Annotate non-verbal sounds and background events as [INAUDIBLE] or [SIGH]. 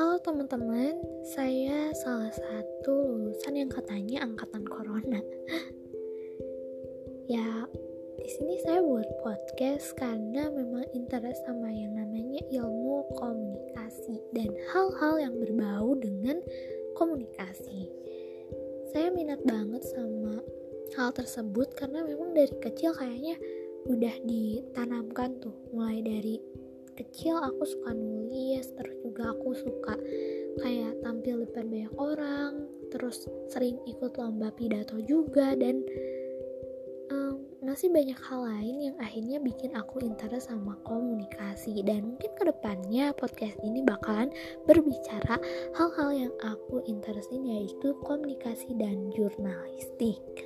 Halo teman-teman, saya salah satu lulusan yang katanya angkatan corona. [LAUGHS] ya, di sini saya buat podcast karena memang interest sama yang namanya ilmu komunikasi dan hal-hal yang berbau dengan komunikasi. Saya minat banget sama hal tersebut karena memang dari kecil kayaknya udah ditanamkan tuh mulai dari kecil aku suka nulis terus juga aku suka kayak tampil depan banyak orang terus sering ikut lomba pidato juga dan um, masih banyak hal lain yang akhirnya bikin aku interest sama komunikasi dan mungkin ke depannya podcast ini bakalan berbicara hal-hal yang aku interestin yaitu komunikasi dan jurnalistik.